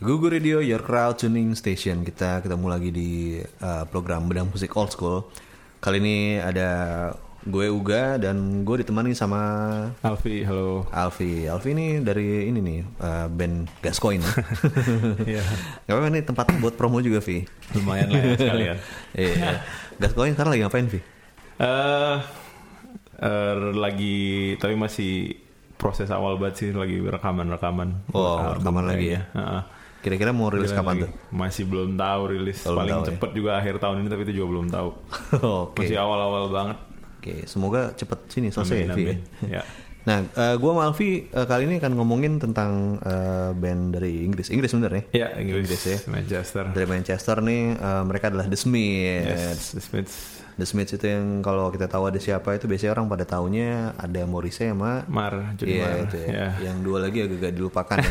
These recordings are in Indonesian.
Google Radio, Your Crowd Tuning Station. Kita ketemu lagi di uh, program Bedang Musik Old School. Kali ini ada gue Uga dan gue ditemani sama Alfi, halo. Alfi. Alfi ini dari ini nih uh, band Gascoin. Iya. Gak apa-apa nih tempat buat promo juga Vi. Lumayan lah ya sekalian. Iya. Gascoin sekarang lagi ngapain Vi? Eh eh, lagi tapi masih proses awal banget sih lagi rekaman-rekaman. Oh, rekaman lagi kayaknya. Heeh. Kira-kira mau rilis Kira kapan lagi. tuh? Masih belum tahu rilis. Belum Paling tahu ya. cepet juga akhir tahun ini tapi itu juga belum tahu. Oke. Masih awal-awal banget. Oke, semoga cepet sini selesai ya Amin, ya. amin. Ya. Nah, eh, gue sama Alfi eh, kali ini akan ngomongin tentang eh, band dari Inggris. Inggris bener ya? Ya, Inggris, Inggris ya. Manchester. Dari Manchester nih, eh, mereka adalah The Smiths. Yes, The Smiths. The Smiths itu yang kalau kita tahu ada siapa itu biasanya orang pada taunya ada Morrissey sama Mar, Johnny Iya, Marr. itu ya. Ya. Yang dua lagi agak-agak dilupakan ya.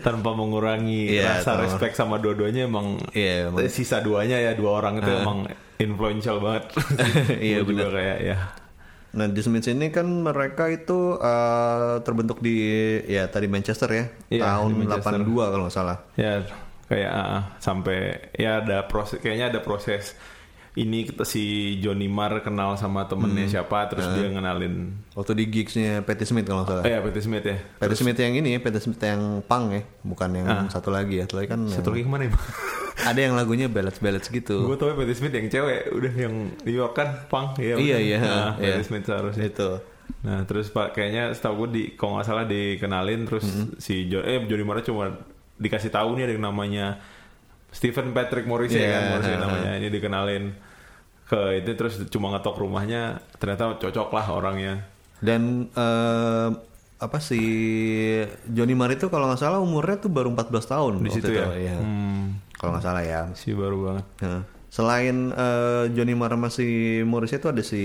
Tanpa mengurangi Iya, rasa respect sama dua-duanya emang Iya, emang. sisa duanya ya dua orang itu emang influential banget. Iya, benar. kayak ya. Nah, The Smiths ini kan mereka itu eh, terbentuk di ya tadi Manchester ya, Iya, tahun Manchester. 82 kalau nggak salah. Ya kayak ah, sampai ya ada proses kayaknya ada proses ini kita si Johnny Marr kenal sama temennya Hmm. siapa terus dia ngenalin Waktu di gigsnya Patti Smith kalau nggak salah. eh ya Patti Smith ya. Patti Smith yang ini, Patti Smith yang punk ya, bukan yang satu lagi ya. Satu lagi kan Satu yang- lagi ke mana ya? ada yang lagunya ballads-ballads gitu. Gue tau Patti Smith yang cewek udah yang New York kan punk ya. Iya, iya, Nah, iya. Patti Smith seharusnya. Itu. Nah terus pak kayaknya setahu gue di kalau nggak salah dikenalin terus Mm-hmm. si jo eh Johnny Marr cuma dikasih tahu nih ada yang namanya Stephen Patrick Morrissey Iya, kan Morrissey ha, ha. namanya ini dikenalin ke itu terus cuma ngetok rumahnya ternyata cocok lah orangnya Dan eh, apa sih Johnny Marr itu kalau nggak salah umurnya tuh baru 14 tahun di situ itu, ya. iya. Hmm, Kalau nggak salah ya. si baru banget. Selain eh, Johnny Marr sama si Morrissey itu ada si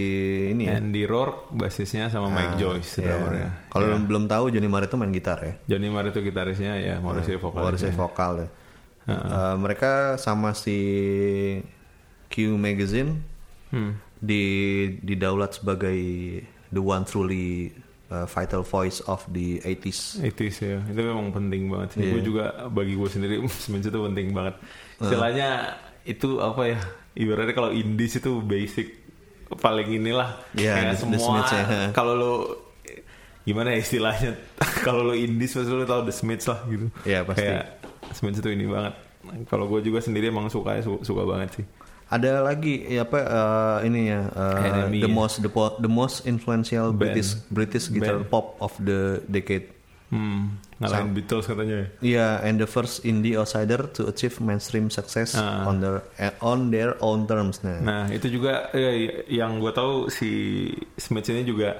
ini ya. Andy Rourke basisnya sama Mike Joyce Iya. drummernya. Kalau belum tahu Johnny Marr itu main gitar ya. Johnny Marr itu gitarisnya ya Morrissey vokalisnya. Morrissey vokal ya. Eh, mereka sama si Q Magazine Hmm. di didaulat sebagai the one truly uh, vital voice of the 80s. 80s ya itu memang penting banget sih Iya. gue juga bagi gue sendiri Smiths itu penting banget istilahnya itu apa ya ibaratnya kalau indies itu basic paling inilah kayak The- The semua ya. kalau lo gimana ya istilahnya kalau lo indies pasti lo tau The Smiths lah gitu Iya, pasti. kayak Smiths itu ini banget kalau gue juga sendiri emang suka su- suka banget sih Ada lagi ya apa uh, ini ya uh, Enemy the ya. most the, the most influential Band. British British guitar Band. pop of the decade. Hmm, ngalahin Beatles katanya ya Yeah, and the first indie outsider to achieve mainstream success Ah. on their on their own terms. Nah, Nah itu juga eh, yang gue tahu si Smith ini juga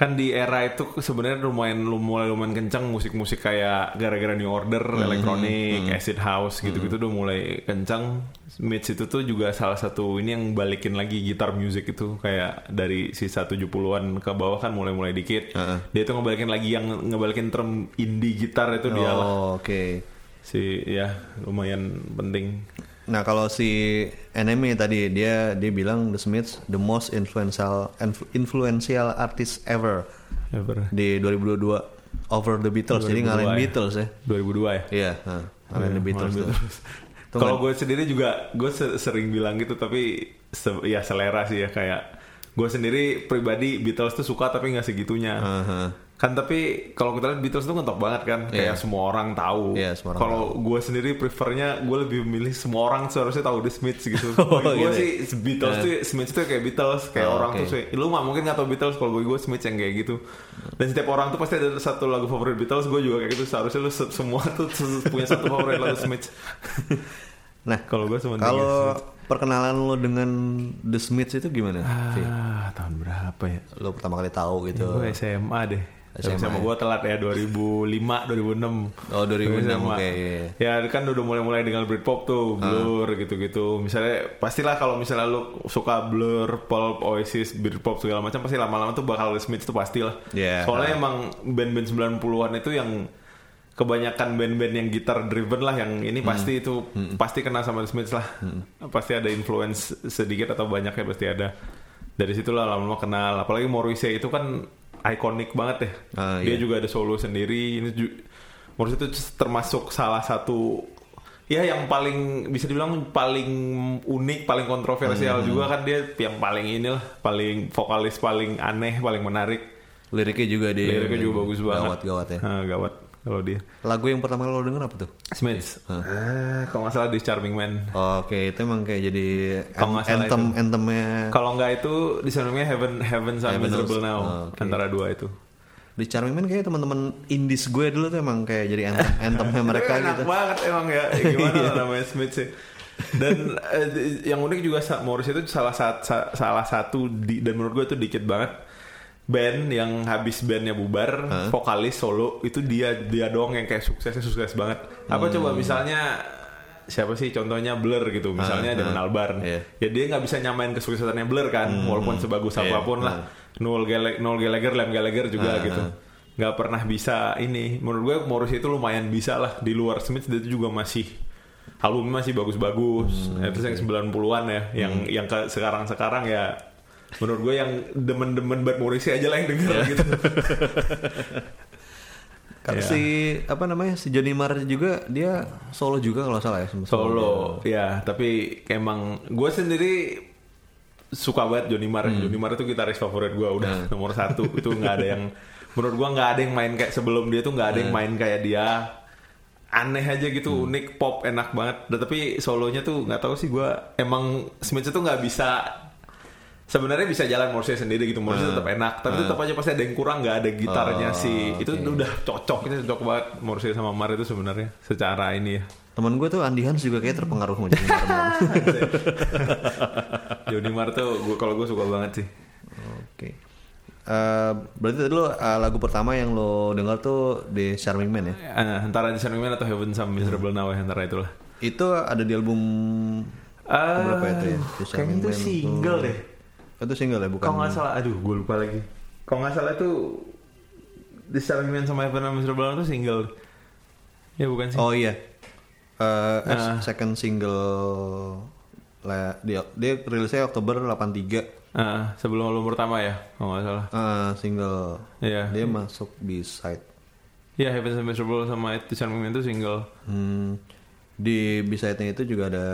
kan di era itu sebenarnya lumayan mulai lumayan kencang musik-musik kayak gara-gara New Order, elektronik, acid house gitu-gitu udah mulai kencang. Smith itu tuh juga salah satu ini yang balikin lagi gitar music itu kayak dari sisa 70-an ke bawah kan mulai-mulai dikit. Dia tuh ngebalikin lagi yang ngebalikin term indie gitar itu dia lah. oh, oke. Si ya lumayan penting. Nah kalau si Enemy tadi dia dia bilang The Smiths the most influential influ- influential artist ever Ever. di 2022 over the Beatles. Jadi 2002 ngalahin ya. Beatles ya. 2002 ya? Iya, nah, ngalahin the Beatles. Tuh Kalau kan- gue sendiri juga gue se- sering bilang gitu tapi se- ya selera sih ya kayak gue sendiri pribadi Beatles tuh suka tapi nggak segitunya. Aha. Kan tapi kalau kita lihat Beatles tuh ngetok banget kan kayak Iya. semua orang tahu. Iya, semua orang kalau gue sendiri prefernya gue lebih memilih semua orang seharusnya tahu The Smiths gitu. Oh, gue gitu sih ya? Beatles tuh Smiths tuh kayak Beatles kayak Oh, orang oke. tuh sih lu mah mungkin nggak tahu Beatles kalau bagi gue Smiths yang kayak gitu. Dan setiap orang tuh pasti ada satu lagu favorit Beatles gue juga kayak gitu seharusnya lu se- semua tuh punya satu favorit lagu Smiths. Nah, Kalau gue sementing kalau perkenalan lo dengan The Smiths itu gimana? Ah, tahun berapa ya? Lo pertama kali tahu gitu. Gue SMA deh. SMA, SMA, ya? gue telat ya 2005, 2006. Oh, 2006, SMA. oke, iya. Ya kan udah mulai-mulai dengan Britpop tuh, Blur gitu-gitu. Misalnya pastilah kalau misalnya lu suka Blur, Pulp, Oasis, Britpop segala macam pasti lama-lama tuh bakal The Smiths tuh pastilah. Iya, Soalnya ah. emang band-band 90-an itu yang kebanyakan band-band yang gitar driven lah yang ini pasti itu pasti kena sama The Smiths lah. Pasti ada influence sedikit atau banyaknya pasti ada. Dari situlah lama-lama kenal. Apalagi Morrissey itu kan ikonik banget ya. Ah, Dia iya. juga ada solo sendiri. Ini ju- Morrissey itu termasuk salah satu ya yang paling bisa dibilang paling unik, paling kontroversial juga kan dia yang paling inilah, paling vokalis paling aneh, paling menarik. Liriknya juga di Liriknya juga bagus banget. Gawat gawat ya. Ah, gawat kalau dia. Lagu yang pertama lo denger apa tuh? Smiths. Ah, kalau nggak salah di Charming Man. Oke, itu emang kayak jadi Kalau nggak salah anthem anthemnya Kalau nggak itu di sana Heaven Heaven Heaven Miserable. Now Oh, oke. antara dua itu. di Charming Man kayak teman-teman indies gue dulu tuh emang kayak jadi anthem anthemnya mereka Enak gitu. banget emang ya Eh, gimana lah namanya Smith sih. Dan eh, yang unik juga Morris itu salah satu salah satu di, dan menurut gue itu dikit banget band yang habis bandnya bubar vokalis solo itu dia dia doang yang kayak suksesnya sukses banget. Apa Hmm. coba misalnya siapa sih contohnya Blur gitu misalnya Damon Albarn Iya. ya dia nggak bisa nyamain kesuksesannya Blur kan walaupun sebagus Iya, apa pun lah. Noel Gallagher, Noel Gallagher, Liam Gallagher juga gitu. nggak pernah bisa ini. Menurut gue Morrissey itu lumayan bisa lah. Di luar Smith dia itu juga masih albumnya masih bagus-bagus. Hmm, itu yang 90-an ya yang yang ke sekarang-sekarang ya menurut gue yang demen-demen Bad Morrissey aja lah yang denger Iya. gitu. Kan Iya. si apa namanya si Johnny Marr juga dia solo juga kalau salah ya sama- solo ya tapi emang gue sendiri suka banget Johnny Marr. Hmm. Johnny Marr itu gitaris favorit gue udah nomor satu. Itu nggak ada yang menurut gue nggak ada yang main kayak sebelum dia tuh nggak ada Hmm. yang main kayak dia. Aneh aja gitu unik pop enak banget. Tapi solonya tuh nggak tahu sih gue emang Smith itu nggak bisa sebenarnya bisa jalan Morrissey sendiri gitu Morrissey tetap enak tapi tetap aja pasti ada yang kurang nggak ada gitarnya Oh, sih itu udah cocok itu cocok banget Morrissey sama Marr itu sebenarnya secara ini ya Temen gue tuh Andy Hans juga kayak terpengaruh sama Johnny Marr. Johnny Marr tuh gua kalau gue suka banget sih. Oke. Eh, berarti tadi lo eh, lagu pertama yang lo dengar tuh di Charming Man ya? Eh, antara Discerning Man atau Heaven Some Miserable Now ya antara itulah. Itu ada di album berapa itu ya? Kayaknya Charming itu single tuh. deh. Itu single ya bukan? Kalau nggak salah, aduh gue lupa lagi. Kalau nggak salah itu Discerning Man sama Heaven Some Miserable itu single. Ya bukan sih. Oh iya. Eh, eh, Ah. second single lah dia dia rilisnya Oktober 83. Ah, sebelum album pertama ya, kalau nggak salah. Eh, single. Iya. Dia masuk B-side. Iya Heaven Some Miserable sama Discerning Man itu single. Hmm, di B-side-nya itu juga ada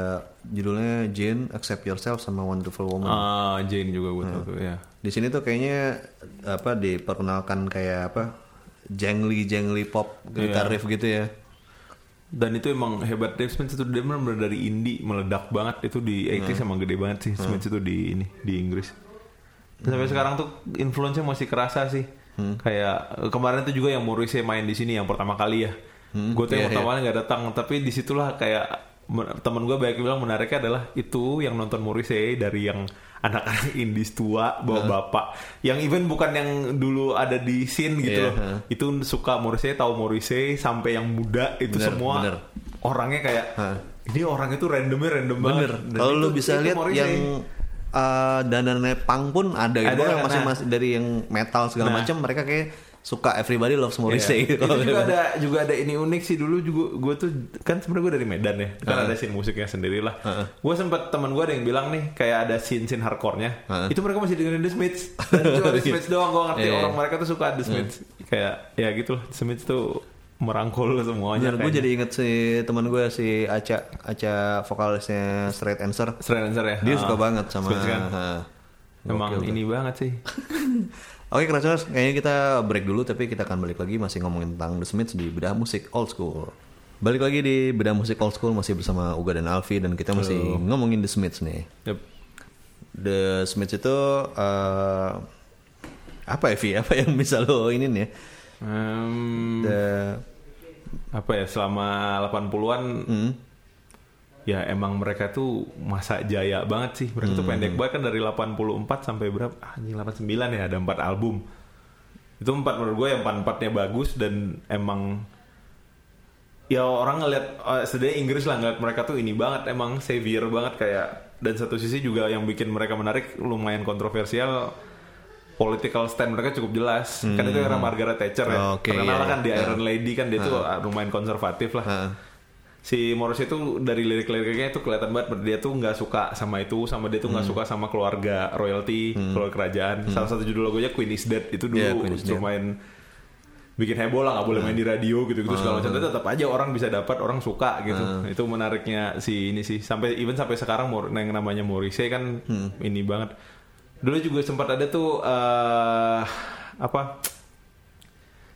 judulnya Jane Accept Yourself sama Wonderful Woman. Ah, Jane juga gue tahu tuh ya. Di sini tuh kayaknya apa diperkenalkan kayak apa jangly jangly pop guitar Iya. riff gitu ya. Dan itu emang hebat Dave Smith itu dia benar dari indie meledak banget itu di 80s emang gede banget sih Smith itu di ini di Inggris. Sampai sekarang tuh influence-nya masih kerasa sih. Kayak eh, kemarin tuh juga yang Morrissey main di sini yang pertama kali ya. Gue tuh yang iya, pertama kali nggak datang tapi di situlah kayak temen gue banyak bilang menariknya adalah itu yang nonton Morrissey dari yang anak-anak indies tua bawa bapak yang even bukan yang dulu ada di scene gitu Iya, loh itu suka Morrissey tahu Morrissey sampai yang muda itu Bener, semua bener. orangnya kayak ini orang itu randomnya random banget Bener. Dan Kalau lu bisa lihat yang uh, danannya punk pun ada gitu. Ada, nah. masing-masing dari yang metal segala Nah. macam mereka kayak suka Everybody Loves Morrissey Iya. gitu. itu juga ada juga ada ini unik sih dulu juga gue tuh kan sebenarnya gue dari Medan ya kan ada scene musiknya sendiri lah gue sempet teman gue ada yang bilang nih kayak ada scene scene hardcore-nya Heeh. itu mereka masih dengerin The Smiths dan cuma The Smiths doang gue ngerti iya. orang mereka tuh suka The Smiths kayak ya gitu lah The Smiths tuh merangkul semuanya Bener, gue jadi inget si teman gue si Aca Aca vokalisnya Straight Answer. Straight answer ya Dia Ah. suka banget sama kan? ha. emang Gokil, ini banget sih Oke Krasioners, kayaknya kita break dulu tapi kita akan balik lagi masih ngomongin tentang The Smiths di Bedah Musik Old School. Balik lagi di Bedah Musik Old School masih bersama Uga dan Alfi dan kita masih ngomongin The Smiths nih. Yep. The Smiths itu eh, apa ya Vi? Apa yang bisa lo ini nih? Em, The apa ya selama 80-an Hmm. Ya emang mereka tuh masa jaya banget sih. Mereka tuh pendek banget kan dari 84 sampai berapa? Ah, anjing 89 ya ada 4 album. Itu empat menurut gue yang empat empatnya bagus dan emang ya orang ngeliat setidaknya Inggris lah ngeliat mereka tuh ini banget emang savior banget kayak dan satu sisi juga yang bikin mereka menarik lumayan kontroversial political stand mereka cukup jelas. Kan itu era Margaret Thatcher ya. Oke, terkenal iya, kan di iya. Iron Lady kan dia tuh ah, lumayan konservatif lah. Ha. Si Morrissey itu dari lirik-liriknya itu kelihatan banget dia tuh nggak suka sama itu sama dia tuh nggak Hmm. suka sama keluarga royalty keluarga kerajaan. Salah satu judul lagunya Queen is Dead itu dulu Yeah, Dead. lumayan bikin heboh lah nggak boleh main di radio gitu gitu segala macam. Tapi tetap aja orang bisa dapat orang suka gitu. Itu menariknya si ini sih. Sampai even sampai sekarang yang namanya Morrissey kan ini banget. Dulu juga sempat ada tuh eh apa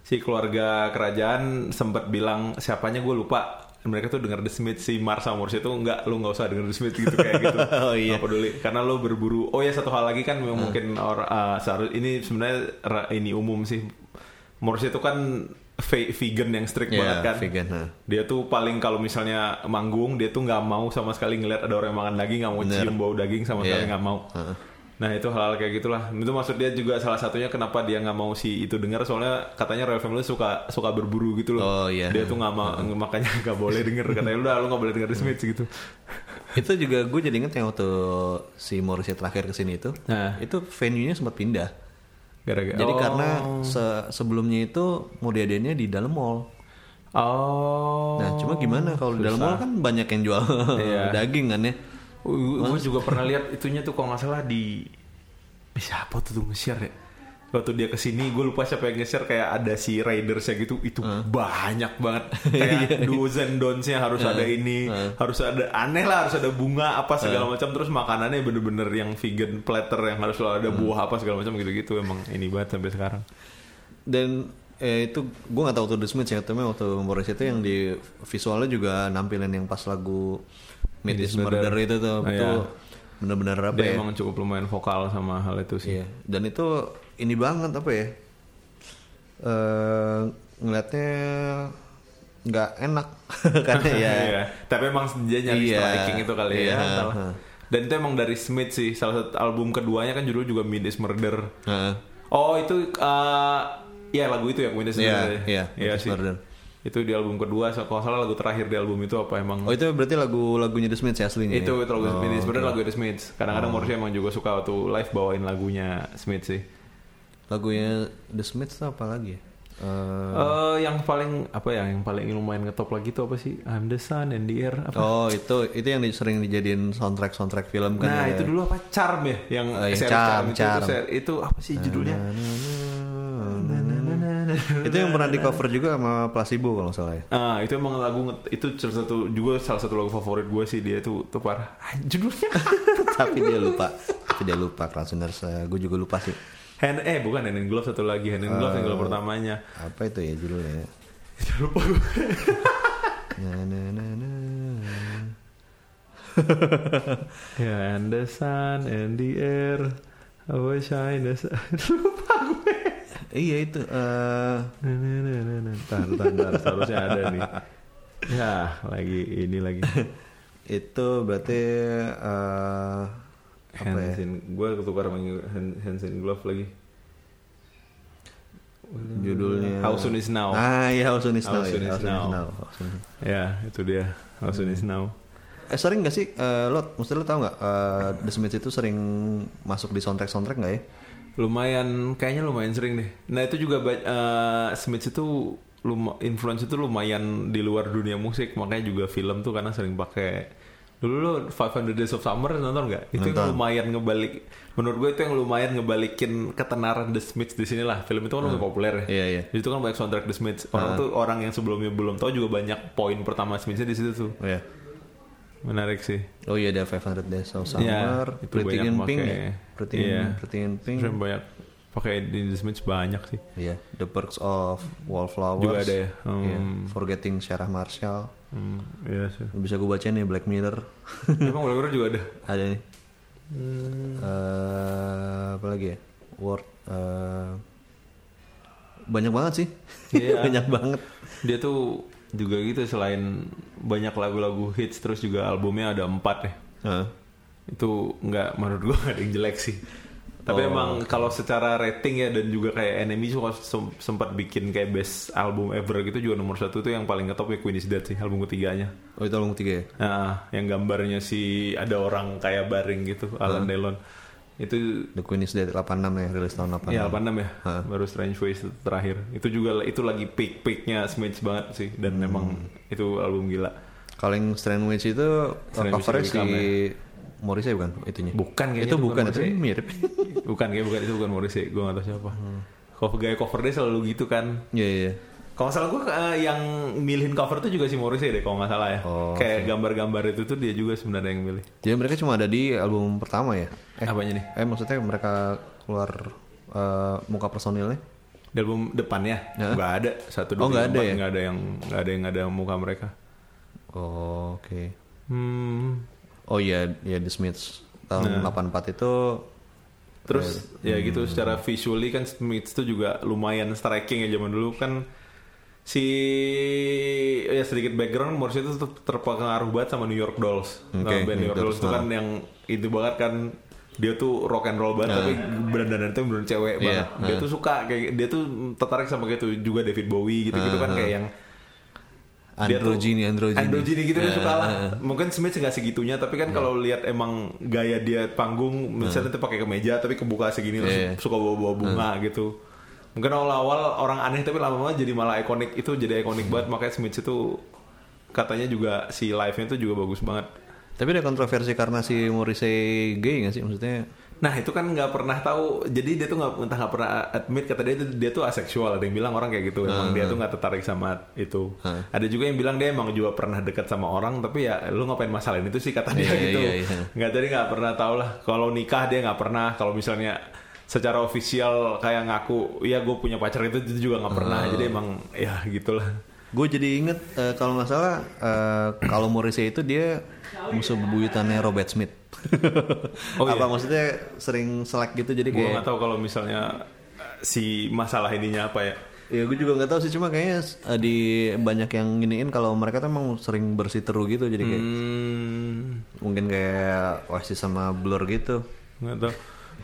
si keluarga kerajaan sempat bilang siapanya gue lupa mereka tuh denger The Smith si Mars sama Morrissey tuh enggak lu nggak usah denger The Smith gitu kayak gitu Oh, iya. Nggak peduli karena lo berburu oh ya satu hal lagi kan memang mungkin or, uh, seharus ini sebenarnya ini umum sih Morrissey itu kan ve- vegan yang strict Iya, banget kan vegan, ha. dia tuh paling kalau misalnya manggung dia tuh nggak mau sama sekali ngeliat ada orang yang makan daging nggak mau Bener. cium bau daging sama sekali Iya. nggak mau Heeh. Nah itu hal-hal kayak gitulah. Itu maksud dia juga salah satunya kenapa dia nggak mau si itu dengar soalnya katanya Royal Family suka suka berburu gitu loh. Oh, iya. Dia tuh nggak mau makanya nggak boleh denger katanya udah lu nggak boleh denger The Smiths gitu. Itu juga gue jadi inget yang waktu si Morrissey terakhir ke sini itu, Nah. itu venue-nya sempat pindah. Gara-gara. Jadi oh. karena se- sebelumnya itu mau diadainnya di dalam mall. Oh. Nah, cuma gimana kalau di dalam mall kan banyak yang jual Iya. daging kan ya. Gue juga pernah lihat itunya tuh kalau nggak salah di siapa tuh tuh nge-share ya? Waktu dia ke sini gue lupa siapa yang nge-share kayak ada si Raiders ya gitu. Itu banyak banget. Kayak do's and don'ts-nya harus ada ini harus ada aneh lah harus ada bunga apa segala macam. Terus makanannya bener-bener yang vegan platter yang harus selalu ada buah apa segala macam gitu-gitu. Emang ini banget sampai sekarang. Dan eh, itu gue nggak tahu waktu The Smiths ya, tapi waktu Morrissey itu yang di visualnya juga nampilin yang pas lagu Meet Meet Is Is Murder Murder. itu tuh, Oh, itu iya. bener-bener apa dia ya? emang cukup lumayan vokal sama hal itu sih Iya. Dan itu ini banget apa ya? Eh ngeliatnya nggak enak karena ya. Iya. Tapi emang dia nyari Iya. striking itu kali Iya, ya. entahlah. ha. Dan itu emang dari Smith sih. Salah satu album keduanya kan judul juga Meat is Murder. Heeh. Oh itu eh ya lagu itu ya Meat is Iya, Murder. ya? iya, Iya Meat is sih. Itu di album kedua. So, kalau salah lagu terakhir di album itu apa emang? Oh itu berarti lagu-lagunya The Smiths ya aslinya? itu ya? itu lagu Oh, is Murder oke. lagu The Smiths. Kadang-kadang Morrissey emang juga suka waktu live bawain lagunya Smith sih. Lagunya The Smiths tuh apa lagi ya? Eh, Eh yang paling apa ya yang paling lumayan ngetop lagi tuh apa sih? I'm the sun and the air apa? oh itu itu yang di- sering dijadiin soundtrack soundtrack film kan? Nah ya? itu dulu apa Charm ya yang Oh, yang Charm, itu, Charm. Itu, seri- itu apa sih judulnya? Itu yang pernah di cover juga sama Placebo kalau salah ya. Ah itu emang lagu itu salah satu juga salah satu lagu favorit gue sih dia tuh tuh parah. Ah, judulnya tapi dia lupa, tapi dia lupa Krasuners. gue juga lupa sih. Hand eh bukan Hand in Glove satu lagi Hand in Glove yang Oh. pertamanya. Apa itu ya judulnya? lupa gue. Na, na, na, na. Ya and the sun and the air. I wish I the sun. lupa gue. Iya itu. eh. Ntar, ntar, ntar. Seharusnya ada nih. Ya lagi ini lagi. itu berarti eh apa ya? Gue ketukar hands in glove lagi. Judulnya How soon is now? Ah iya How soon is now. How soon is now. Ya, itu dia. How soon is now? Eh sering gak sih eh, lo, mesti lo tau nggak eh, The Smiths itu sering masuk di soundtrack soundtrack nggak ya? Lumayan, kayaknya lumayan sering deh. Nah itu juga eh, Smith itu lum influence itu lumayan di luar dunia musik, makanya juga film tuh karena sering pakai. Dulu lo 500 Days of Summer nonton nggak? Itu yang Nonton. lumayan ngebalik. Menurut gue itu yang lumayan ngebalikin ketenaran The Smiths di sini lah. Film itu kan lumayan populer ya. Iya iya. Itu kan banyak soundtrack The Smiths. Orang tuh orang yang sebelumnya belum tahu juga banyak poin pertama Smithsnya di situ tuh. Iya. Menarik sih. Oh iya ada 500 Days of Summer, Iya, itu Pretty banyak in Pink pakai. ya? Pretty in, Iya. Pretty in Pink. Terus banyak pakai di The Smiths banyak sih. Iya, The Perks of Wallflowers. Juga ada ya? Iya, Hmm. Forgetting Sarah Marshall. Hmm, iya sih. Bisa gue baca nih Black Mirror. Emang Black juga ada. ada nih. Eh, apa lagi ya? Word. eh, banyak banget sih. Iya. banyak banget. Dia tuh juga gitu selain banyak lagu-lagu hits terus juga albumnya ada empat ya. Heeh. Itu nggak menurut gua nggak ada yang jelek sih. Tapi Oh, emang kalau secara rating ya dan juga kayak Enemy juga sem- sempat bikin kayak best album ever gitu juga nomor satu tuh yang paling ngetop ya Queen is Dead sih album ketiganya. Oh itu album ketiga ya? Nah, yang gambarnya si ada orang kayak baring gitu, Alan Delon. Itu The Queen is Dead 86 ya, rilis tahun 86. ya 86 ya, Hah. baru Strange Ways terakhir. Itu juga itu lagi peak-peaknya Smiths banget sih dan Hmm. memang itu album gila. Kalau yang Strange Witch itu Strange covernya si Become Morrissey bukan itunya? Bukan kayaknya Itu itu bukan, bukan itu mirip. bukan kayak bukan itu bukan Morrissey, gue gak tahu siapa. Hmm. cover gaya cover dia selalu gitu kan Iya iya. Kalau nggak salah gue yang milihin cover tuh juga si Morrissey deh kalau nggak salah ya Oh, kayak gambar-gambar itu tuh dia juga sebenarnya yang milih Jadi mereka cuma ada di album pertama ya? Eh, apanya nih eh maksudnya mereka keluar eh, muka personilnya? di album depannya Ya. nggak ada satu Oh, dua nggak tiga, ada ya? nggak ada yang nggak ada yang ada muka mereka Oh, oke. hmm. Oh iya, ya The Smiths tahun 84 itu Terus ya gitu secara visually kan Smiths tuh juga lumayan striking ya zaman dulu kan si ya sedikit background Morrissey itu terpengaruh banget sama New York Dolls. Oke, Nah, band New York Dolls itu kan yang itu banget kan dia tuh rock and roll banget tapi dandan itu bener cewek Iya, banget. Dia tuh suka kayak dia tuh tertarik sama kayak itu juga David Bowie gitu-gitu kan kayak yang dia tuh- androgyny, androgyny. androgyny gitu dia Ya, suka lah. ya. Mungkin Smith nggak segitunya, tapi kan kalau lihat emang gaya dia panggung, misalnya tuh pakai kemeja tapi kebuka segini terus Iya. suka bawa-bawa bunga gitu. Mungkin awal-awal orang aneh tapi lama-lama jadi malah ikonik itu jadi ikonik banget makanya Smith itu katanya juga si live-nya itu juga bagus banget. Tapi ada kontroversi karena si Morrissey gay nggak sih? Maksudnya Nah itu kan nggak pernah tahu. Jadi dia tuh nggak entah nggak pernah admit kata dia tuh dia tuh aseksual. Ada yang bilang orang kayak gitu. Emang dia tuh nggak tertarik sama itu. Hmm. Ada juga yang bilang dia emang juga pernah dekat sama orang. Tapi ya lu ngapain masalahin itu sih kata dia Iya, gitu. iya, iya. Nggak tadi nggak pernah tahu lah. Kalau nikah dia nggak pernah. Kalau misalnya secara ofisial kayak ngaku ya gue punya pacar itu, itu juga nggak pernah. Hmm. Jadi emang ya gitulah. gue jadi inget eh, kalau nggak salah eh, kalau Morrissey itu dia musuh bebuyutannya Robert Smith. Oh, Apa iya? maksudnya sering selek gitu jadi Gue nggak tahu kalau misalnya si masalah ininya apa ya. Ya gue juga nggak tahu sih cuma kayaknya eh, di banyak yang giniin kalau mereka tuh emang sering bersiteru gitu jadi kayak Hmm. mungkin kayak Oasis sama Blur gitu. nggak tahu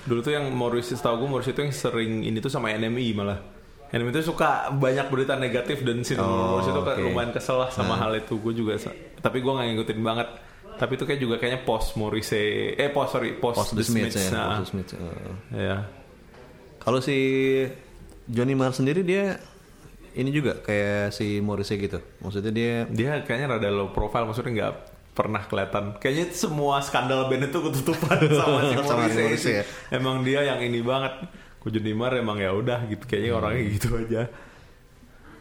dulu tuh yang Morrissey setahu gue Morrissey itu yang sering ini tuh sama NMI malah NMI itu suka banyak berita negatif dan si Oh, Morrissey itu. Hmm. lumayan kesel lah sama hal itu gue juga tapi gue nggak ngikutin banget tapi itu kayak juga kayaknya post Morrissey eh post sorry post, Post The Smiths ya, nah. Post The Smiths. ya Kalau si Johnny Marr sendiri dia ini juga kayak si Morrissey gitu. Maksudnya dia dia kayaknya rada low profile maksudnya nggak pernah kelihatan. Kayaknya semua skandal band itu ketutupan sama si Sama Morrissey, Morrissey ya. emang dia yang ini banget. Marr emang ya udah gitu. Kayaknya Hmm. orangnya gitu aja.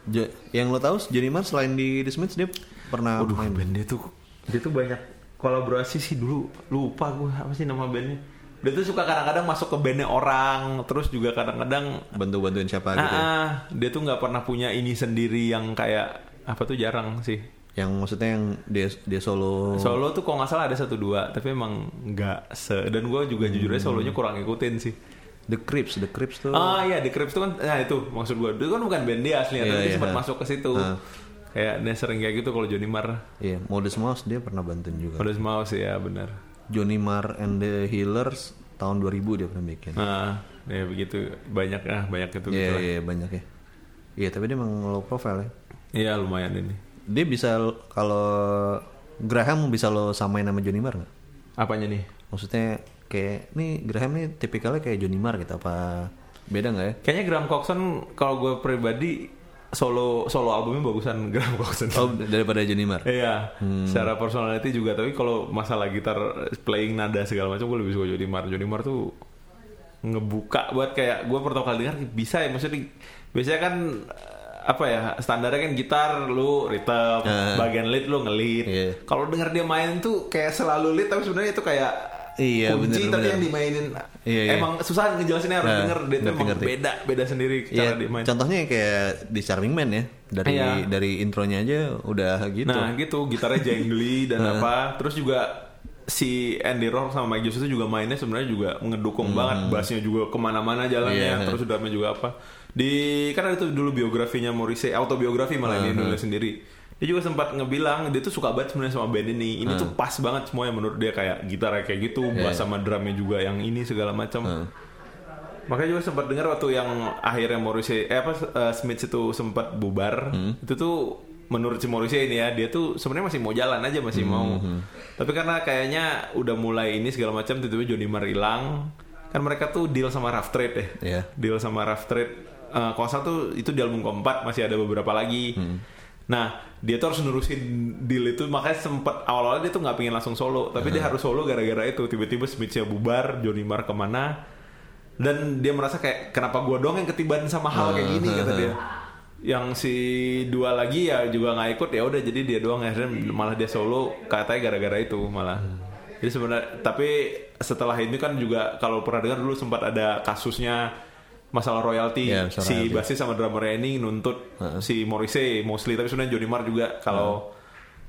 Jo- yang lo tahu Johnny Marr selain di The Smiths dia pernah Waduh, main. band dia tuh dia tuh banyak kolaborasi sih dulu. Lupa gue apa sih nama bandnya. Dia tuh suka kadang-kadang masuk ke bandnya orang terus juga kadang-kadang bantu-bantuin siapa gitu. ya. ah, ah, dia tuh nggak pernah punya ini sendiri yang kayak apa tuh jarang sih Yang maksudnya yang dia dia solo. solo tuh kalau nggak salah ada satu dua tapi emang nggak se dan gue juga jujur aja solonya kurang ngikutin sih The Crips, The Crips tuh. ah iya The Crips tuh kan nah itu maksud gue itu kan bukan band dia aslinya Iya, tapi dia iya. sempat masuk ke situ Ah. kayak dia sering kayak gitu kalau Johnny Marr Iya, Modest Mouse dia pernah bantuin juga. Modest Mouse ya benar Johnny Marr and the Healers tahun 2000 dia pernah bikin. Nah, ya begitu banyak ah banyak itu Iya, gitu iya banyak ya. Iya, tapi dia emang low profile ya. Iya lumayan ini. Dia bisa kalau Graham bisa lo samain sama Johnny Marr nggak? Apanya nih? Maksudnya kayak nih Graham nih tipikalnya kayak Johnny Marr gitu apa beda nggak ya? Kayaknya Graham Coxon kalau gue pribadi solo solo albumnya bagusan Graham Coxon. Oh daripada Johnny Marr. Iya, secara personality juga. Tapi kalau masalah gitar playing nada segala macam, gue lebih suka Johnny Marr. Johnny Marr tuh ngebuka buat kayak gue pertama kali dengar bisa ya maksudnya biasanya kan apa ya standarnya kan gitar lu rhythm bagian lead lu ngelit Iya. kalau dengar dia main tuh kayak selalu lead tapi sebenarnya itu kayak Iya, kunci bener, tapi bener. yang dimainin Iya, iya. emang susah ngejelasinnya harus Nah, denger dia tuh ngerti, emang ngerti. beda beda sendiri Iya, cara dia main contohnya kayak di Charming Man ya. Dari Iya. dari intronya aja udah gitu. Nah gitu gitarnya jangly dan apa Terus juga si Andy Rourke sama Mike Jones itu juga mainnya sebenarnya juga ngedukung banget. Bassnya juga ke mana-mana jalannya Iya. Terus drumnya juga apa. Di kan ada itu dulu biografinya Morrissey autobiografi malah ini nulis sendiri. Dia juga sempat ngebilang dia tuh suka banget sebenarnya sama band ini. Ini tuh pas banget semuanya menurut dia kayak gitarnya kayak gitu bass sama drumnya juga yang ini segala macam. Makanya juga sempat dengar waktu yang akhirnya Morrissey eh apa eh, Smith itu sempat bubar. Itu tuh menurut si Morrissey ini ya, dia tuh sebenarnya masih mau jalan aja, masih mau. Tapi karena kayaknya udah mulai ini segala macam tiba-tiba Johnny Marr hilang. Kan mereka tuh deal sama Rough Trade ya. Iya. Deal sama Rough Trade. Eh kalau nggak salah tuh itu di album keempat masih ada beberapa lagi. Nah, dia tuh harus nerusin deal itu makanya sempat awal-awal dia tuh nggak pengen langsung solo, tapi dia harus solo gara-gara itu tiba-tiba Smith bubar, Johnny Marr ke mana, dan dia merasa kayak kenapa gue doang yang ketiban sama hal kayak gini kata dia yang si dua lagi ya juga nggak ikut ya udah jadi dia doang akhirnya malah dia solo katanya gara-gara itu malah. Jadi sebenarnya tapi setelah ini kan juga kalau pernah dengar dulu sempat ada kasusnya masalah royalti. Ya, masalah si basis sama drummer ini nuntut si Morrissey mostly tapi sebenarnya Johnny Marr juga kalau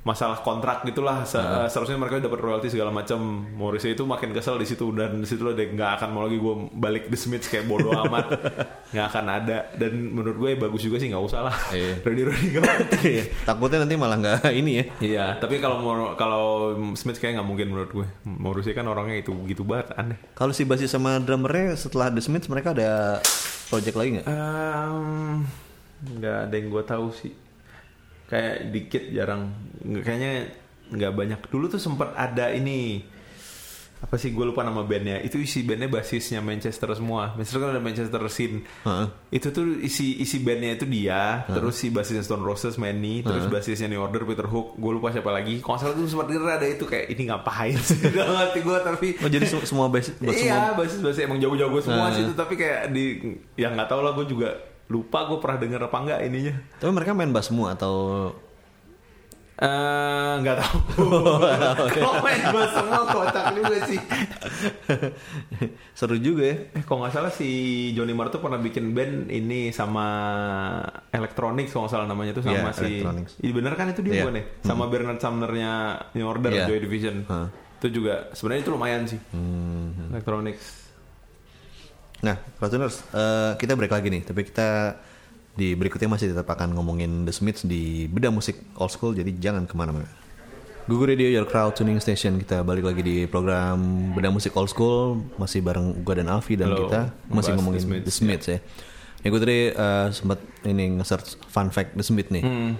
masalah kontrak gitulah Se- eh, seharusnya mereka dapat royalti segala macam Morrissey itu makin kesel di situ dan di situ lo deh nggak akan mau lagi gue balik The Smiths kayak bodoh amat nggak akan ada dan menurut gue bagus juga sih nggak usah lah Iya. Randy Randy gak. Takutnya nanti malah nggak ini ya. Iya, tapi kalau mau- kalau Smith kayak nggak mungkin menurut gue. Morrissey kan orangnya itu gitu banget aneh. Kalau si basis sama drummernya setelah The Smiths mereka ada project lagi nggak? Ehm, nggak ada yang gue tahu sih. Kayak dikit jarang. Kayaknya nggak banyak. Dulu tuh sempat ada ini apa sih gue lupa nama bandnya. Itu isi bandnya basisnya Manchester semua. Manchester kan ada Manchester scene Heeh. itu tuh isi isi bandnya itu dia terus si basisnya Stone Roses Manny terus basisnya New Order Peter Hook gue lupa siapa lagi. Salah tuh sempat denger ada itu kayak ini ngapain sih? Udah ngerti gue tapi Oh jadi se- semua basis semua iya basis basis emang jauh-jauh semua sih itu tapi kayak di yang nggak tahu lah gue juga lupa gue pernah denger apa enggak ininya Tapi mereka main bass semua atau Eh, nggak tahu kalau main bass semua kocak juga sih seru juga ya? Eh, kalau nggak salah si Johnny Marr tuh pernah bikin band ini sama Electronics kalau nggak salah namanya tuh sama Iya, si. Iya bener kan itu dia Iya. bukan ya? Sama Bernard Sumnernya New Order Iya. Joy Division. Hah. Itu juga sebenarnya itu lumayan sih. Hmm. Electronics. Nah, Kratuners, eh, kita break lagi nih. Tapi kita di berikutnya masih tetap akan ngomongin The Smiths di beda musik old school. Jadi jangan ke mana-mana. Google Radio Your Crowd Tuning Station kita balik lagi di program beda musik old school masih bareng Uga dan Alfi dan Halo, kita masih ngomongin The Smiths, The Smiths, ya. Ya gue tadi eh, sempat ini nge-search fun fact The Smiths nih. Hmm.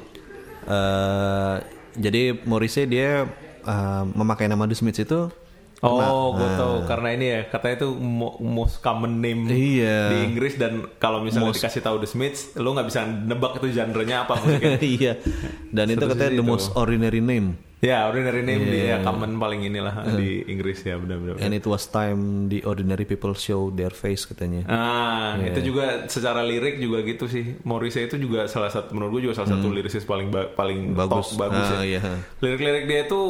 Eh, jadi Morrissey dia eh, memakai nama The Smiths itu Oh, gue tahu karena ini ya katanya itu mo- most common name Iya. di Inggris dan kalau misalnya dikasih tahu The Smiths, lo nggak bisa nebak itu genre-nya apa musiknya. iya. Dan itu katanya the itu. most ordinary name. Ya, ordinary name Iya. dia common paling inilah di Inggris ya benar-benar. And it was time the ordinary people show their face katanya. Ah, Iya. itu juga secara lirik juga gitu sih. Morrissey itu juga salah satu menurut gue juga salah satu lirisis paling ba- paling Hmm. Bagus. top bagus Ah, ya. iya. Lirik-lirik dia itu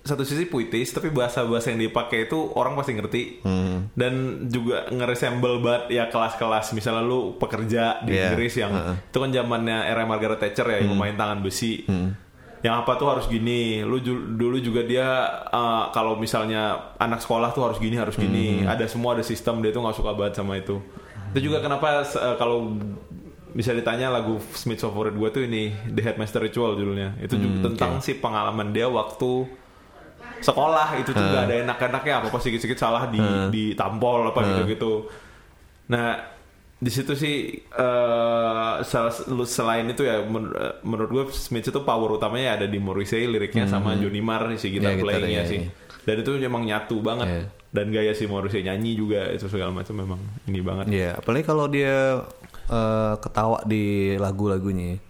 satu sisi puitis tapi bahasa-bahasa yang dipakai itu orang pasti ngerti. Hmm. Dan juga nge-resemble banget ya kelas-kelas misalnya lu pekerja di Iya. Inggris yang itu kan zamannya era Margaret Thatcher ya yang Hmm. memain tangan besi. Yang apa tuh harus gini. Lu ju- dulu juga dia uh, kalau misalnya anak sekolah tuh harus gini harus gini. Hmm. Ada semua ada sistem dia tuh nggak suka banget sama itu. Itu juga kenapa uh, kalau bisa ditanya lagu Smith favorit gue tuh ini The Headmaster Ritual judulnya. Itu juga tentang si pengalaman dia waktu sekolah itu tuh gak ada enak-enaknya apa apa sedikit-sedikit salah di ditampol apa gitu-gitu. Nah di situ sih eh, lu- selain itu ya eh, menurut gue Smith itu power utamanya ada di Morrissey liriknya sama Johnny Marr si gitar Ya, gitar, playingnya ya, sih. ya. Dan itu emang nyatu banget. Iya. Dan gaya si Morrissey nyanyi juga itu segala macam memang ini banget. Iya, apalagi kalau dia eh, ketawa di lagu-lagunya.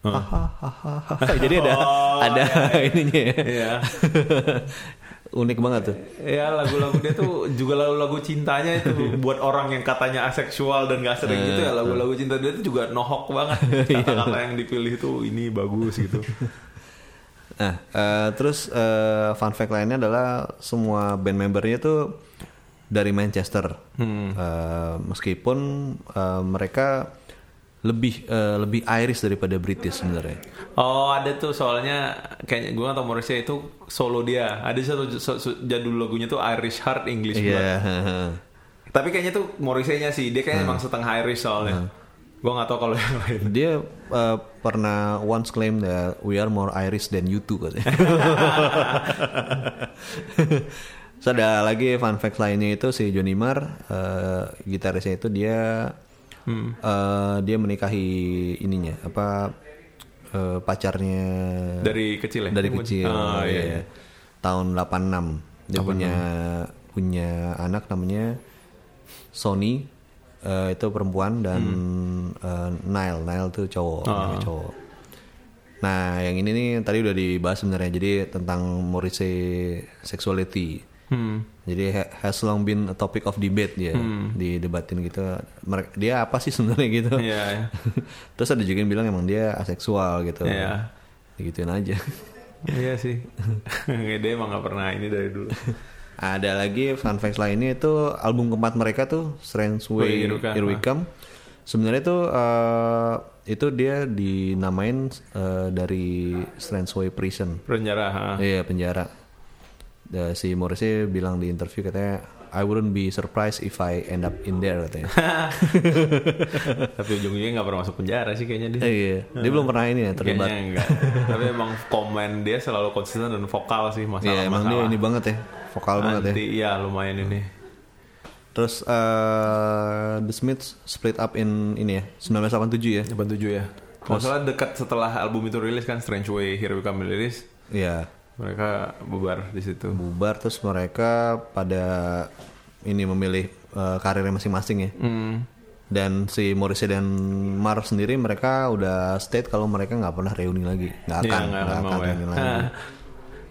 Hahaha. Jadi ada Oh, ada ininya ya. Iya. Unik banget tuh. Ya lagu-lagu dia tuh juga lagu-lagu cintanya itu buat orang yang katanya aseksual dan gak sering gitu ya lagu-lagu cinta dia tuh juga nohok banget kata-kata yang dipilih tuh ini bagus gitu. Nah, eh, terus eh, fun fact lainnya adalah semua band membernya tuh dari Manchester. Eh, meskipun eh, mereka lebih eh, lebih Irish daripada British sebenarnya. Oh ada tuh soalnya kayaknya gue gak tau Morrissey itu solo dia ada satu so- so- jadul lagunya tuh Irish Heart English Blood. Iya. Tapi kayaknya tuh Morrissey-nya sih dia kayaknya emang setengah Irish soalnya. Gue gak tau kalau yang lain. Dia eh, pernah once claim that we are more Irish than you two katanya. Terus ada lagi fun fact lainnya itu si Johnny Marr eh, gitarisnya itu dia eh, dia menikahi ininya apa eh, pacarnya Dari kecil ya? dari kecil. Oh, iya, iya. tahun 86 dia punya punya anak namanya Sony. Eh, itu perempuan dan eh, Nile. Nile tuh cowok namanya cowok. Nah yang ini nih tadi udah dibahas sebenarnya jadi tentang Morrissey sexuality. Hmm. Jadi ha- has long been a topic of debate dia di debatin gitu. Dia apa sih sebenarnya gitu. Iya, iya. Terus ada juga yang bilang emang dia aseksual gitu. Iya. Digituin aja. Iya sih. Dia emang gak pernah ini dari dulu. Ada lagi fun facts lainnya itu album keempat mereka tuh Strange Oh, Way Come. Sebenarnya tuh eh, itu dia dinamain eh, dari Strange Way Prison. Penjara. Iya penjara. Da- si Morrissey bilang di interview katanya I wouldn't be surprised if I end up in there katanya. Tapi ujung-ujungnya gak pernah masuk penjara sih kayaknya dia. Eh, iya. Dia belum pernah ini ya terlibat. Kayaknya enggak. Tapi emang komen dia selalu konsisten dan vokal sih Iya emang dia ini banget ya, vokal banget ya. Iya lumayan ini. Terus eh, The Smiths split up in ini ya 1987 ya. 87 ya. Kalau nggak salah dekat setelah album itu rilis kan Strange Way Here We Come rilis, Iya. Mereka bubar di situ. Bubar terus mereka pada ini memilih eh, karirnya masing-masing ya. Hmm. Dan si Morrissey dan Mar sendiri mereka udah state kalau mereka nggak pernah reuni lagi, nggak Iya, akan, nggak nggak akan akan mau ya. reuni lagi.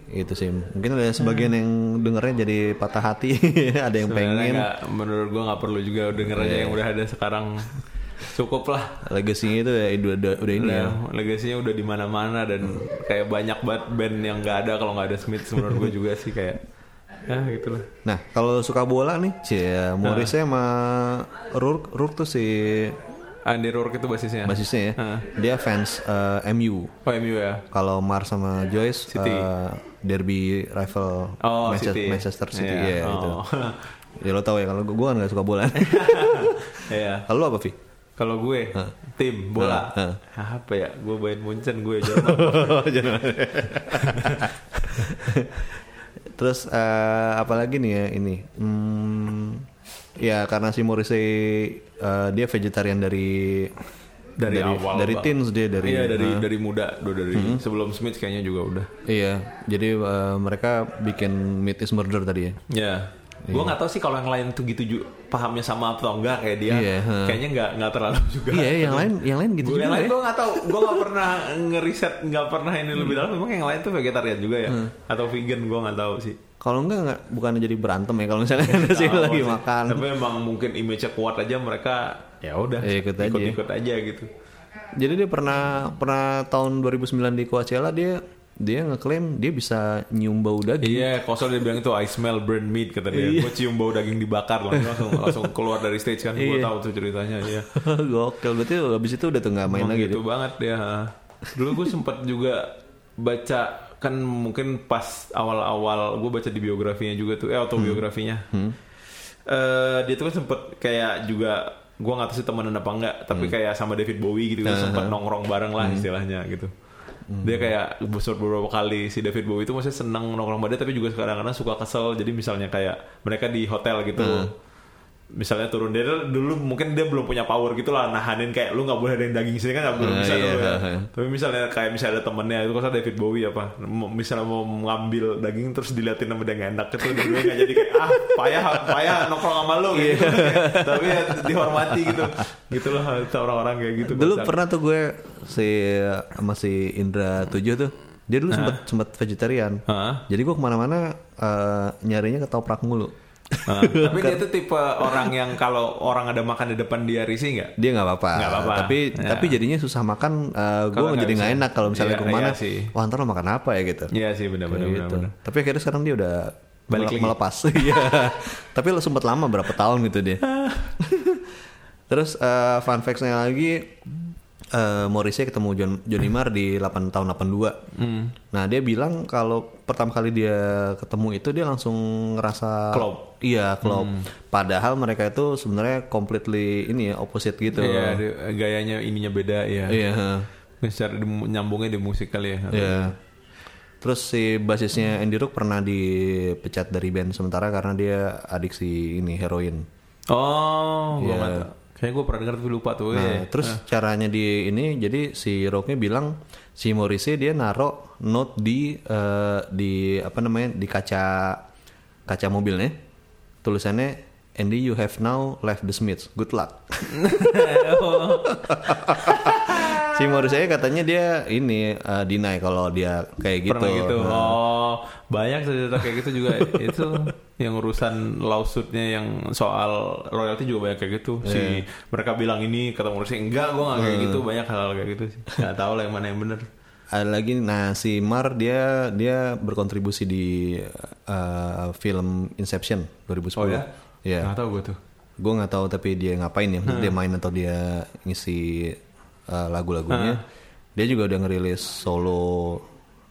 Itu sih. Mungkin ada sebagian yang dengernya jadi patah hati, ada yang Sebenarnya pengen. nggak- menurut gua nggak perlu juga denger aja yang udah ada sekarang. Cukup lah. Legasinya itu ya udah, udah, udah ini ya. Udah, legasinya udah di mana-mana dan kayak banyak banget band yang nggak ada kalau nggak ada Smith menurut gue juga sih kayak ya gitulah. Nah, kalau suka bola nih, cie, Morrissey sama Rourke, Rourke tuh si Andy Rourke itu basisnya. basisnya ya. Heeh. Dia fans eh, MU. Oh MU ya. Kalau Mar sama Joyce City. eh, derby rival Oh Manchester City. Manchester City Iya. ya itu. Oh. Ya lo tau ya kalau gue kan gak suka bola. Iya. kalau lo apa Vi? Kalau gue tim bola Heeh. apa ya? Gue Bayern Munchen gue Jerman. Terus eh, apa lagi nih ya ini? Hmm, ya karena si Morrissey eh, dia vegetarian dari Dari awal, dari Bang. teens dia dari Iya dari eh, dari muda, udah dari sebelum Smith kayaknya juga udah. Iya, jadi eh, mereka bikin Meat is Murder tadi ya. Ya. Gue nggak tahu sih kalau yang lain tuh gitu ju- pahamnya sama atau enggak kayak dia. Iya, heeh. Kayaknya nggak nggak terlalu juga. Iya, yang lain yang lain gitu juga yang lain ya. gue nggak tahu, gue nggak pernah ngeriset, nggak pernah ini lebih dalam. Memang yang lain tuh vegetarian juga ya, atau vegan gue nggak tahu sih. Kalau enggak enggak bukannya jadi berantem ya kalau misalnya ada sih lagi sih. makan. Tapi emang mungkin image-nya kuat aja mereka ya udah Ya, ikut aja. ikut aja gitu. Jadi dia pernah pernah tahun 2009 di Coachella dia dia ngeklaim dia bisa nyium bau daging. Iya, kosong dia bilang itu I smell burnt meat kata dia. Iya. Gue cium bau daging dibakar lah, langsung langsung keluar dari stage kan. Gue Iya. tahu tuh ceritanya. Iya. Gokil berarti habis itu udah tuh nggak main Emang lagi gitu banget dia. Dulu gue sempat juga baca kan mungkin pas awal-awal gue baca di biografinya juga tuh, eh autobiografinya. Hmm. Eh, dia tuh kan sempet kayak juga gue nggak tahu sih temenan apa enggak, tapi Hmm. kayak sama David Bowie gitu, uh sempet nongkrong bareng lah istilahnya gitu. Hmm. Dia kayak beberapa kali si David Bowie itu maksudnya seneng nongkrong bareng tapi juga kadang-kadang suka kesel. Jadi misalnya kayak mereka di hotel gitu. Hmm. Misalnya turun dia dulu mungkin dia belum punya power gitu lah nahanin kayak lu nggak boleh ada yang daging sini kan nggak belum Ah, bisa iya, dulu ya. ah, ah. Tapi misalnya kayak misalnya ada temennya itu kalau David Bowie apa misalnya mau ngambil daging terus diliatin sama dia nggak enak itu dia nggak jadi kayak ah payah payah nongkrong sama lu Iya. gitu. Tapi ya dihormati gitu. Gitu loh orang-orang kayak gitu. Dulu pernah tuh gue si sama si Indra 7 tuh. Dia dulu sempat sempat vegetarian. Hah? Jadi gue ke mana-mana eh, nyarinya ketoprak mulu. Tapi dia tuh tipe orang yang kalau orang ada makan di depan dia risih nggak? Dia nggak apa-apa. Nggak apa-apa. Tapi Ya. tapi jadinya susah makan. gue Kalau nggak jadi nggak enak kalau misalnya ke ke mana. iya sih. Wah ntar lo makan apa ya gitu. Iya sih benar-benar gitu. Tapi akhirnya sekarang dia udah Balik mele- melepas. Iya. Tapi lo sempat lama berapa tahun gitu dia. Terus eh, fun facts-nya lagi eh Morrissey ketemu John Johnny Marr di 8 tahun 82. Hmm. Nah, dia bilang kalau pertama kali dia ketemu itu dia langsung ngerasa Klop. Iya, klop. Padahal mereka itu sebenarnya completely ini ya opposite gitu. Iya, dia- gayanya ininya beda ya. Iya. Secara di- nyambungnya di musik kali ya. Iya. Terus si basisnya Andy Rook pernah dipecat dari band sementara karena dia adiksi ini heroin. Oh, gua Iya. Kayaknya gue pernah denger tapi lupa tuh. Nah, Iya. terus caranya di ini jadi si Rocknya bilang si Morrissey dia naruh note di eh, di apa namanya di kaca kaca mobilnya tulisannya Andy you have now left the Smiths good luck si Morrissey katanya dia ini uh, deny kalau dia kayak gitu. Pernah gitu. Nah, Oh, banyak cerita kayak gitu juga. itu yang urusan lawsuitnya yang soal royalti juga banyak kayak gitu. Iya. Si mereka bilang ini kata Morrissey enggak, gue nggak kayak gitu. Banyak hal-hal kayak gitu sih. Nggak tahu lah yang mana yang bener. ada lagi nah si Mar dia dia berkontribusi di uh, film Inception 2010. Oh ya? Iya. Nggak tahu gue tuh. Gue nggak tahu tapi dia ngapain ya? Maksudnya Dia main atau dia ngisi uh, lagu-lagunya. Dia juga udah ngerilis solo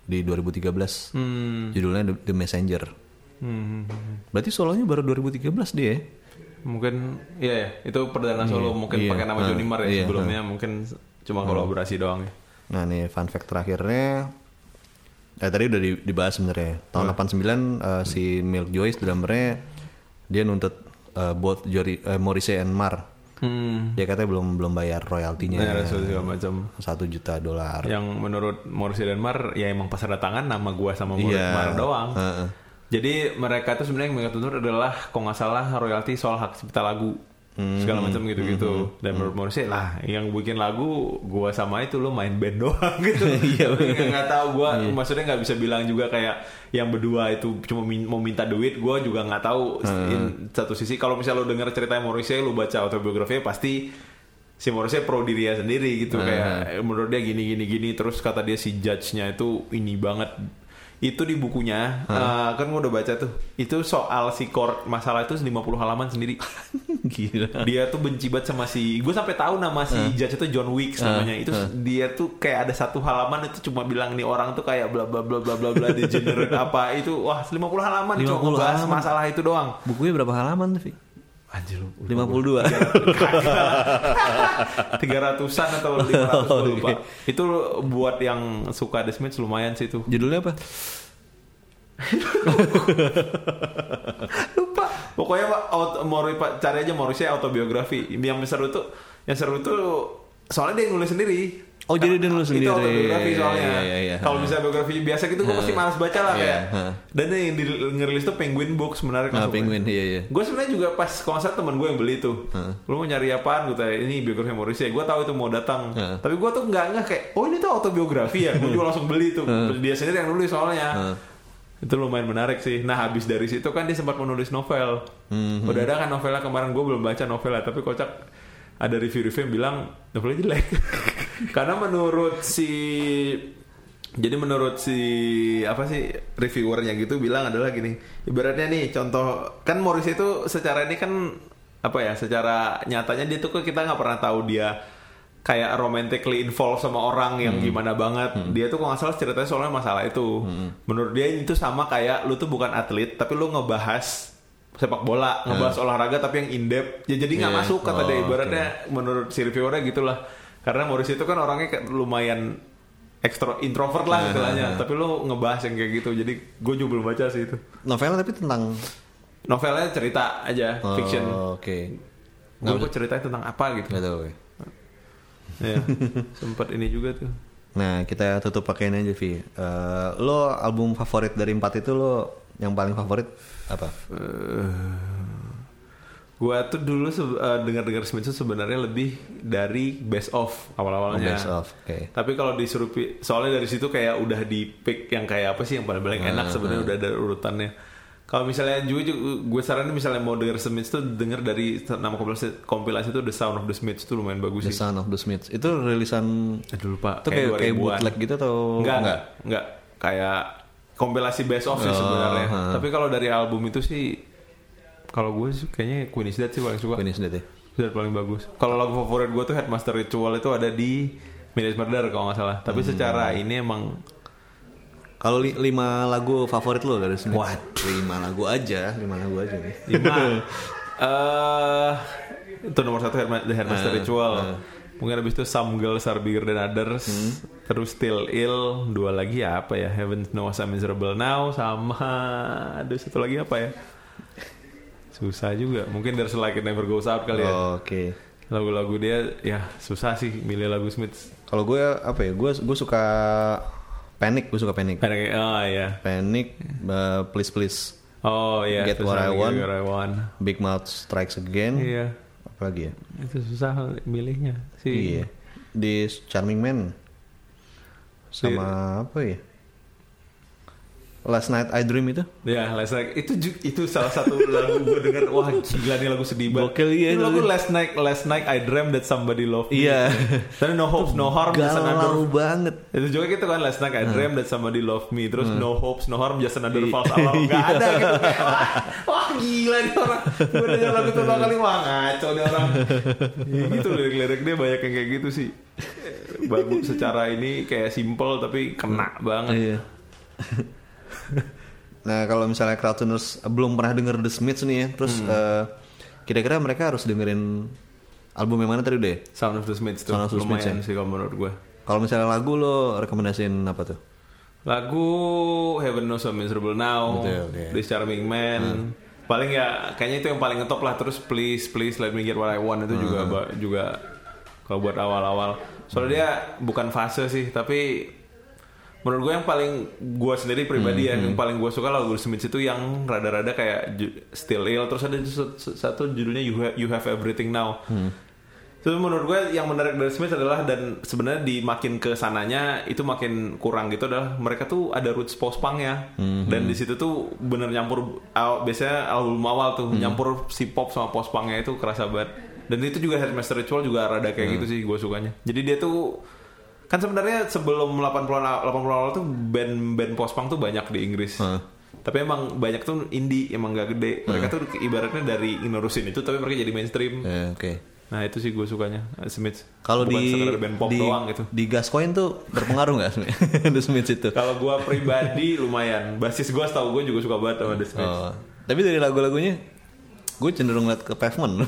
di 2013. Hmm. Judulnya The, The Messenger. Hmm. Berarti solonya baru 2013 dia. ya? Mungkin iya ya, itu perdana solo mungkin iya. pakai nama Ah, Johnny Marr ya iya, sebelumnya mungkin cuma kolaborasi doang ya. Nah nih fun fact terakhirnya Eh tadi udah di- dibahas sebenarnya Tahun 89 eh, si Milk Joyce drummernya Dia nuntut eh, both Jory, eh, Morrissey and Mar Hmm. Dia katanya belum belum bayar royaltinya Nah, segala macam. satu juta dolar Yang menurut Morrissey dan Mar ya emang pas ada tangan nama gua sama Morrissey Iya. Mar doang. Heeh. Jadi mereka tuh sebenarnya yang mereka tuntut adalah kalau nggak salah royalti soal hak cipta lagu Hmm. segala macam gitu-gitu. Dan menurut Morrissey lah yang bikin lagu gua sama itu lo main band doang gitu. Iya, nggak tahu gua maksudnya nggak bisa bilang juga kayak yang berdua itu cuma min- mau minta duit. Gua juga nggak tahu Hmm. in satu sisi kalau misalnya lo denger ceritanya Morrissey lo baca autobiografinya pasti si Morrissey pro dirinya sendiri gitu kayak eh, menurut dia gini gini gini terus kata dia si judge-nya itu ini banget itu di bukunya eh, kan gue udah baca tuh. Itu soal si chord masalah itu 50 halaman sendiri. Gila. Dia tuh benci banget sama si gue sampai tahu nama si judge itu John Wicks namanya. Itu dia tuh kayak ada satu halaman itu cuma bilang nih orang tuh kayak bla bla bla bla bla bla degenerate apa itu wah 50 halaman 50 cuma ngebahas halaman. masalah itu doang. Bukunya berapa halaman tuh? Anjir lu 52 tiga ratusan atau lima ratus gue lupa. itu buat yang suka The Smiths lumayan sih itu. Judulnya apa? lupa. Pokoknya pak Mori pak cari aja Morrissey autobiografi. Yang seru tuh yang seru tuh soalnya dia nulis sendiri Oh, jadi dia nulis sendiri. itu autobiografi soalnya Iya, iya, iya. kalau misalnya biografi biasa gitu gue pasti malas baca lah Iya, kayak dan yang di ngerilis tuh Penguin Books sebenarnya Nah, masuk. Penguin iya iya Gue sebenarnya juga pas kalau salah temen gue yang beli tuh, lu mau nyari apaan? Gue tanya ini biografi Morrissey. Gue tahu itu mau datang, tapi gue tuh nggak nggak kayak, oh ini tuh autobiografi ya. Gue juga langsung beli tuh. Dia sendiri yang nulis soalnya. Itu lumayan menarik sih. Nah habis dari situ kan dia sempat menulis novel. Udah ada kan novelnya kemarin gue belum baca novelnya, tapi kocak ada review-review yang bilang novelnya jelek. Karena menurut si jadi menurut si apa sih reviewernya gitu bilang adalah gini, ibaratnya nih contoh kan Morris itu secara ini kan apa ya, secara nyatanya dia tuh kita nggak pernah tahu dia kayak romantically involved sama orang yang gimana banget. Dia tuh kalau nggak salah ceritanya soalnya masalah itu. Menurut dia itu sama kayak lu tuh bukan atlet tapi lu ngebahas sepak bola, ngebahas olahraga tapi yang in depth. Ya jadi nggak Iya. masuk kata dia Oh, ibaratnya menurut si reviewernya gitulah. Karena Morris itu kan orangnya kayak lumayan ekstro introvert lah istilahnya, tapi lu ngebahas yang kayak gitu. Jadi gue juga belum baca sih itu. Novelnya tapi tentang Novelnya cerita aja, fiction. Oh, Oke Gue kok ceritanya tentang apa gitu. Gak tau gue ya. Sempat ini juga tuh. Nah kita tutup pakai ini aja Vi Eh, Lo album favorit dari empat itu lo Yang paling favorit apa? Gua tuh dulu eh, dengar-dengar Smith sebenarnya lebih dari best of Oh, awal-awalnya. best of Oke Tapi kalau disuruh soalnya dari situ kayak udah di pick yang kayak apa sih yang paling paling enak sebenarnya udah ada urutannya. Kalau misalnya juga gue saranin misalnya mau denger Smiths tuh denger dari nama kompilasi, kompilasi itu The Sound of the Smiths itu lumayan bagus The sih. Sound of the Smiths Itu rilisan Aduh lupa. Itu kayak, kayak 2000-an. bootleg gitu atau Enggak, enggak, enggak. Kayak kompilasi best of sih Oh, sebenarnya. ha. Tapi kalau dari album itu sih kalau gue sih kayaknya Queen is Dead sih paling suka. Queen is Dead ya? Dead paling bagus. Kalau lagu favorit gue tuh Headmaster Ritual itu ada di Midnight Murder kalau nggak salah. Tapi Hmm. secara ini emang Kalau li- lima lagu favorit lo dari Smith? What? Lima lagu aja, lima lagu aja nih. lima. Eh itu nomor satu Headma- The Headmaster Ritual. Mungkin habis itu Some Girls Are Bigger Than Others. Terus Still Ill. Dua lagi ya apa ya? Heaven Knows I'm Miserable Now. Sama aduh satu lagi apa ya? Susah juga. Mungkin Like It Never Goes Out kali ya. Oke. Lagu-lagu dia ya susah sih milih lagu Smith. Kalau gue apa ya? Gue gue suka Panic, gue suka Panic. Kayak oh iya. Panic, uh, Please Please, Oh iya. Get terus What I Want. Get What I Want. Big Mouth Strikes Again. Iya. Apa lagi ya? Itu susah milihnya sih. Iya. di Charming Man sama apa ya? Last Night I Dream itu? Ya, Last Night itu itu salah satu lagu gue denger wah gila nih lagu sedih banget. Gokil, iya, Itu lagu itu. Last Night Last Night I Dream That Somebody Loved Me. Iya. Tapi No Hopes No Harm Just Galau Another banget. itu juga gitu kan Last Night I Dream That Somebody Loved Me Terus No Hopes No Harm Just Another Iya. False Alarm Gak ada gitu wah, wah gila nih orang Gue denger lagu itu kali Wah ngaco nih orang Ya gitu lirik-lirik dia banyak yang kayak gitu sih Bagus secara ini kayak simple Tapi kena banget Iya. nah kalau misalnya Crowdtuners belum pernah denger The Smiths nih ya, terus Hmm. eh, kira-kira mereka harus dengerin album yang mana tadi deh? Sound of the Smiths tuh Sound of the Smiths, Lumayan ya. sih kalau menurut gue Kalau misalnya lagu lo rekomendasiin apa tuh? Lagu Heaven Knows I'm Miserable Now, Betul, oke. This Charming Man. Paling ya kayaknya itu yang paling ngetop lah terus Please Please Let Me Get What I Want itu juga ba- juga kalau buat awal-awal. Soalnya dia bukan fase sih, tapi menurut gue yang paling gue sendiri pribadi ya yang paling gue suka lagu Smith itu yang rada-rada kayak Still Ill terus ada satu judulnya You Have, you Have Everything Now. Itu menurut gue yang menarik dari Smith adalah dan sebenarnya di makin ke sananya itu makin kurang gitu adalah mereka tuh ada roots post punk ya dan di situ tuh bener nyampur biasanya album awal tuh nyampur si pop sama post punknya itu kerasa banget. Dan itu juga Headmaster Ritual juga rada kayak gitu sih gue sukanya. Jadi dia tuh kan sebenarnya sebelum 80-an 80 awal tuh band-band post punk tuh banyak di Inggris Heeh. tapi emang banyak tuh indie emang gak gede mereka tuh ibaratnya dari ngurusin itu tapi mereka jadi mainstream Eh, Oke. Nah itu sih gue sukanya eh, Smith. Kalau di band pop di, doang gitu. di Gascoigne tuh berpengaruh nggak The Smiths itu? Kalau gue pribadi lumayan. Basis gue setahu gue juga suka banget sama The Smiths. Oh. Tapi dari lagu-lagunya gue cenderung liat ke Pavement.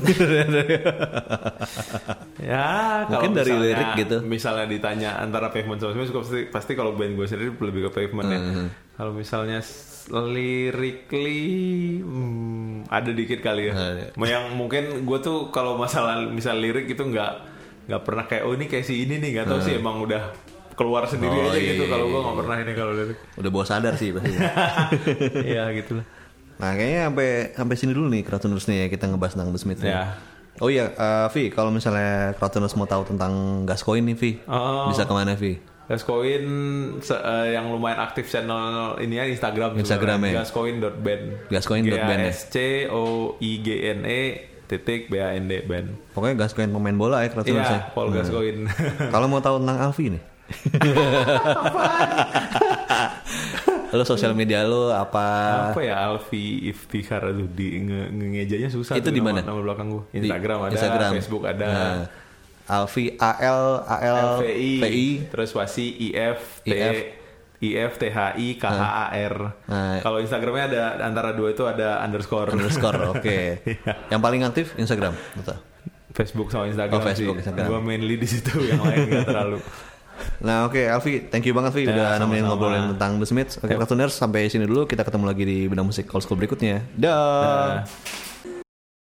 Ya Mungkin dari misalnya- lirik gitu. Misalnya ditanya antara Pavement sama Smith, gue pasti, pasti kalau band gue sendiri lebih ke Pavement ya. Hmm. Kalau misalnya lyrically hmm, ada dikit kali ya. Ada. Yang mungkin gue tuh kalau masalah misal lirik itu nggak nggak pernah kayak oh ini kayak si ini nih nggak tahu sih emang udah keluar sendiri Hmm. Oh, aja iya, gitu iya, kalau gue iya, nggak pernah ini kalau lirik. Udah bawa sadar sih pasti. Iya gitu lah. Nah kayaknya sampai sampai sini dulu nih Kratoners nih ya kita ngebahas tentang The. Ya. Oh iya, eh, Vi, kalau misalnya Kratoners mau tahu tentang Gascoigne nih, Vi, Oh. bisa ke mana, Vi? Gaskoin se- eh, yang lumayan aktif channel ini ya Instagram Instagram ya? Gaskoin.band Gaskoin.band ya? S C O I G N E titik B A N D band Pokoknya Gascoigne pemain bola ya Kratoners ya. Iya Paul Gaskoin Kalau mau tahu tentang Alfi nih. lo sosial media lo apa? apa ya Alfi Iftikhar aduh di nge ngejanya susah Itu tuh di mana? nama belakang gue Di Instagram ada Instagram. Facebook ada Nah, Alfi A L A L LVI P I. terus spasi IF T IF. IF T H I K H A R Nah. kalau Instagramnya ada antara dua itu ada underscore underscore oke. Yang paling aktif Instagram, betul. Facebook sama Instagram Oh, Facebook. Instagram. Gua mainly di situ yang lain gak terlalu. Nah oke Alfi, thank you banget Vi Ya, udah nemenin ngobrolin tentang The Smiths. Oke Yep. Kratoners sampai sini dulu kita ketemu lagi di bidang musik old school berikutnya. Dah. Nah,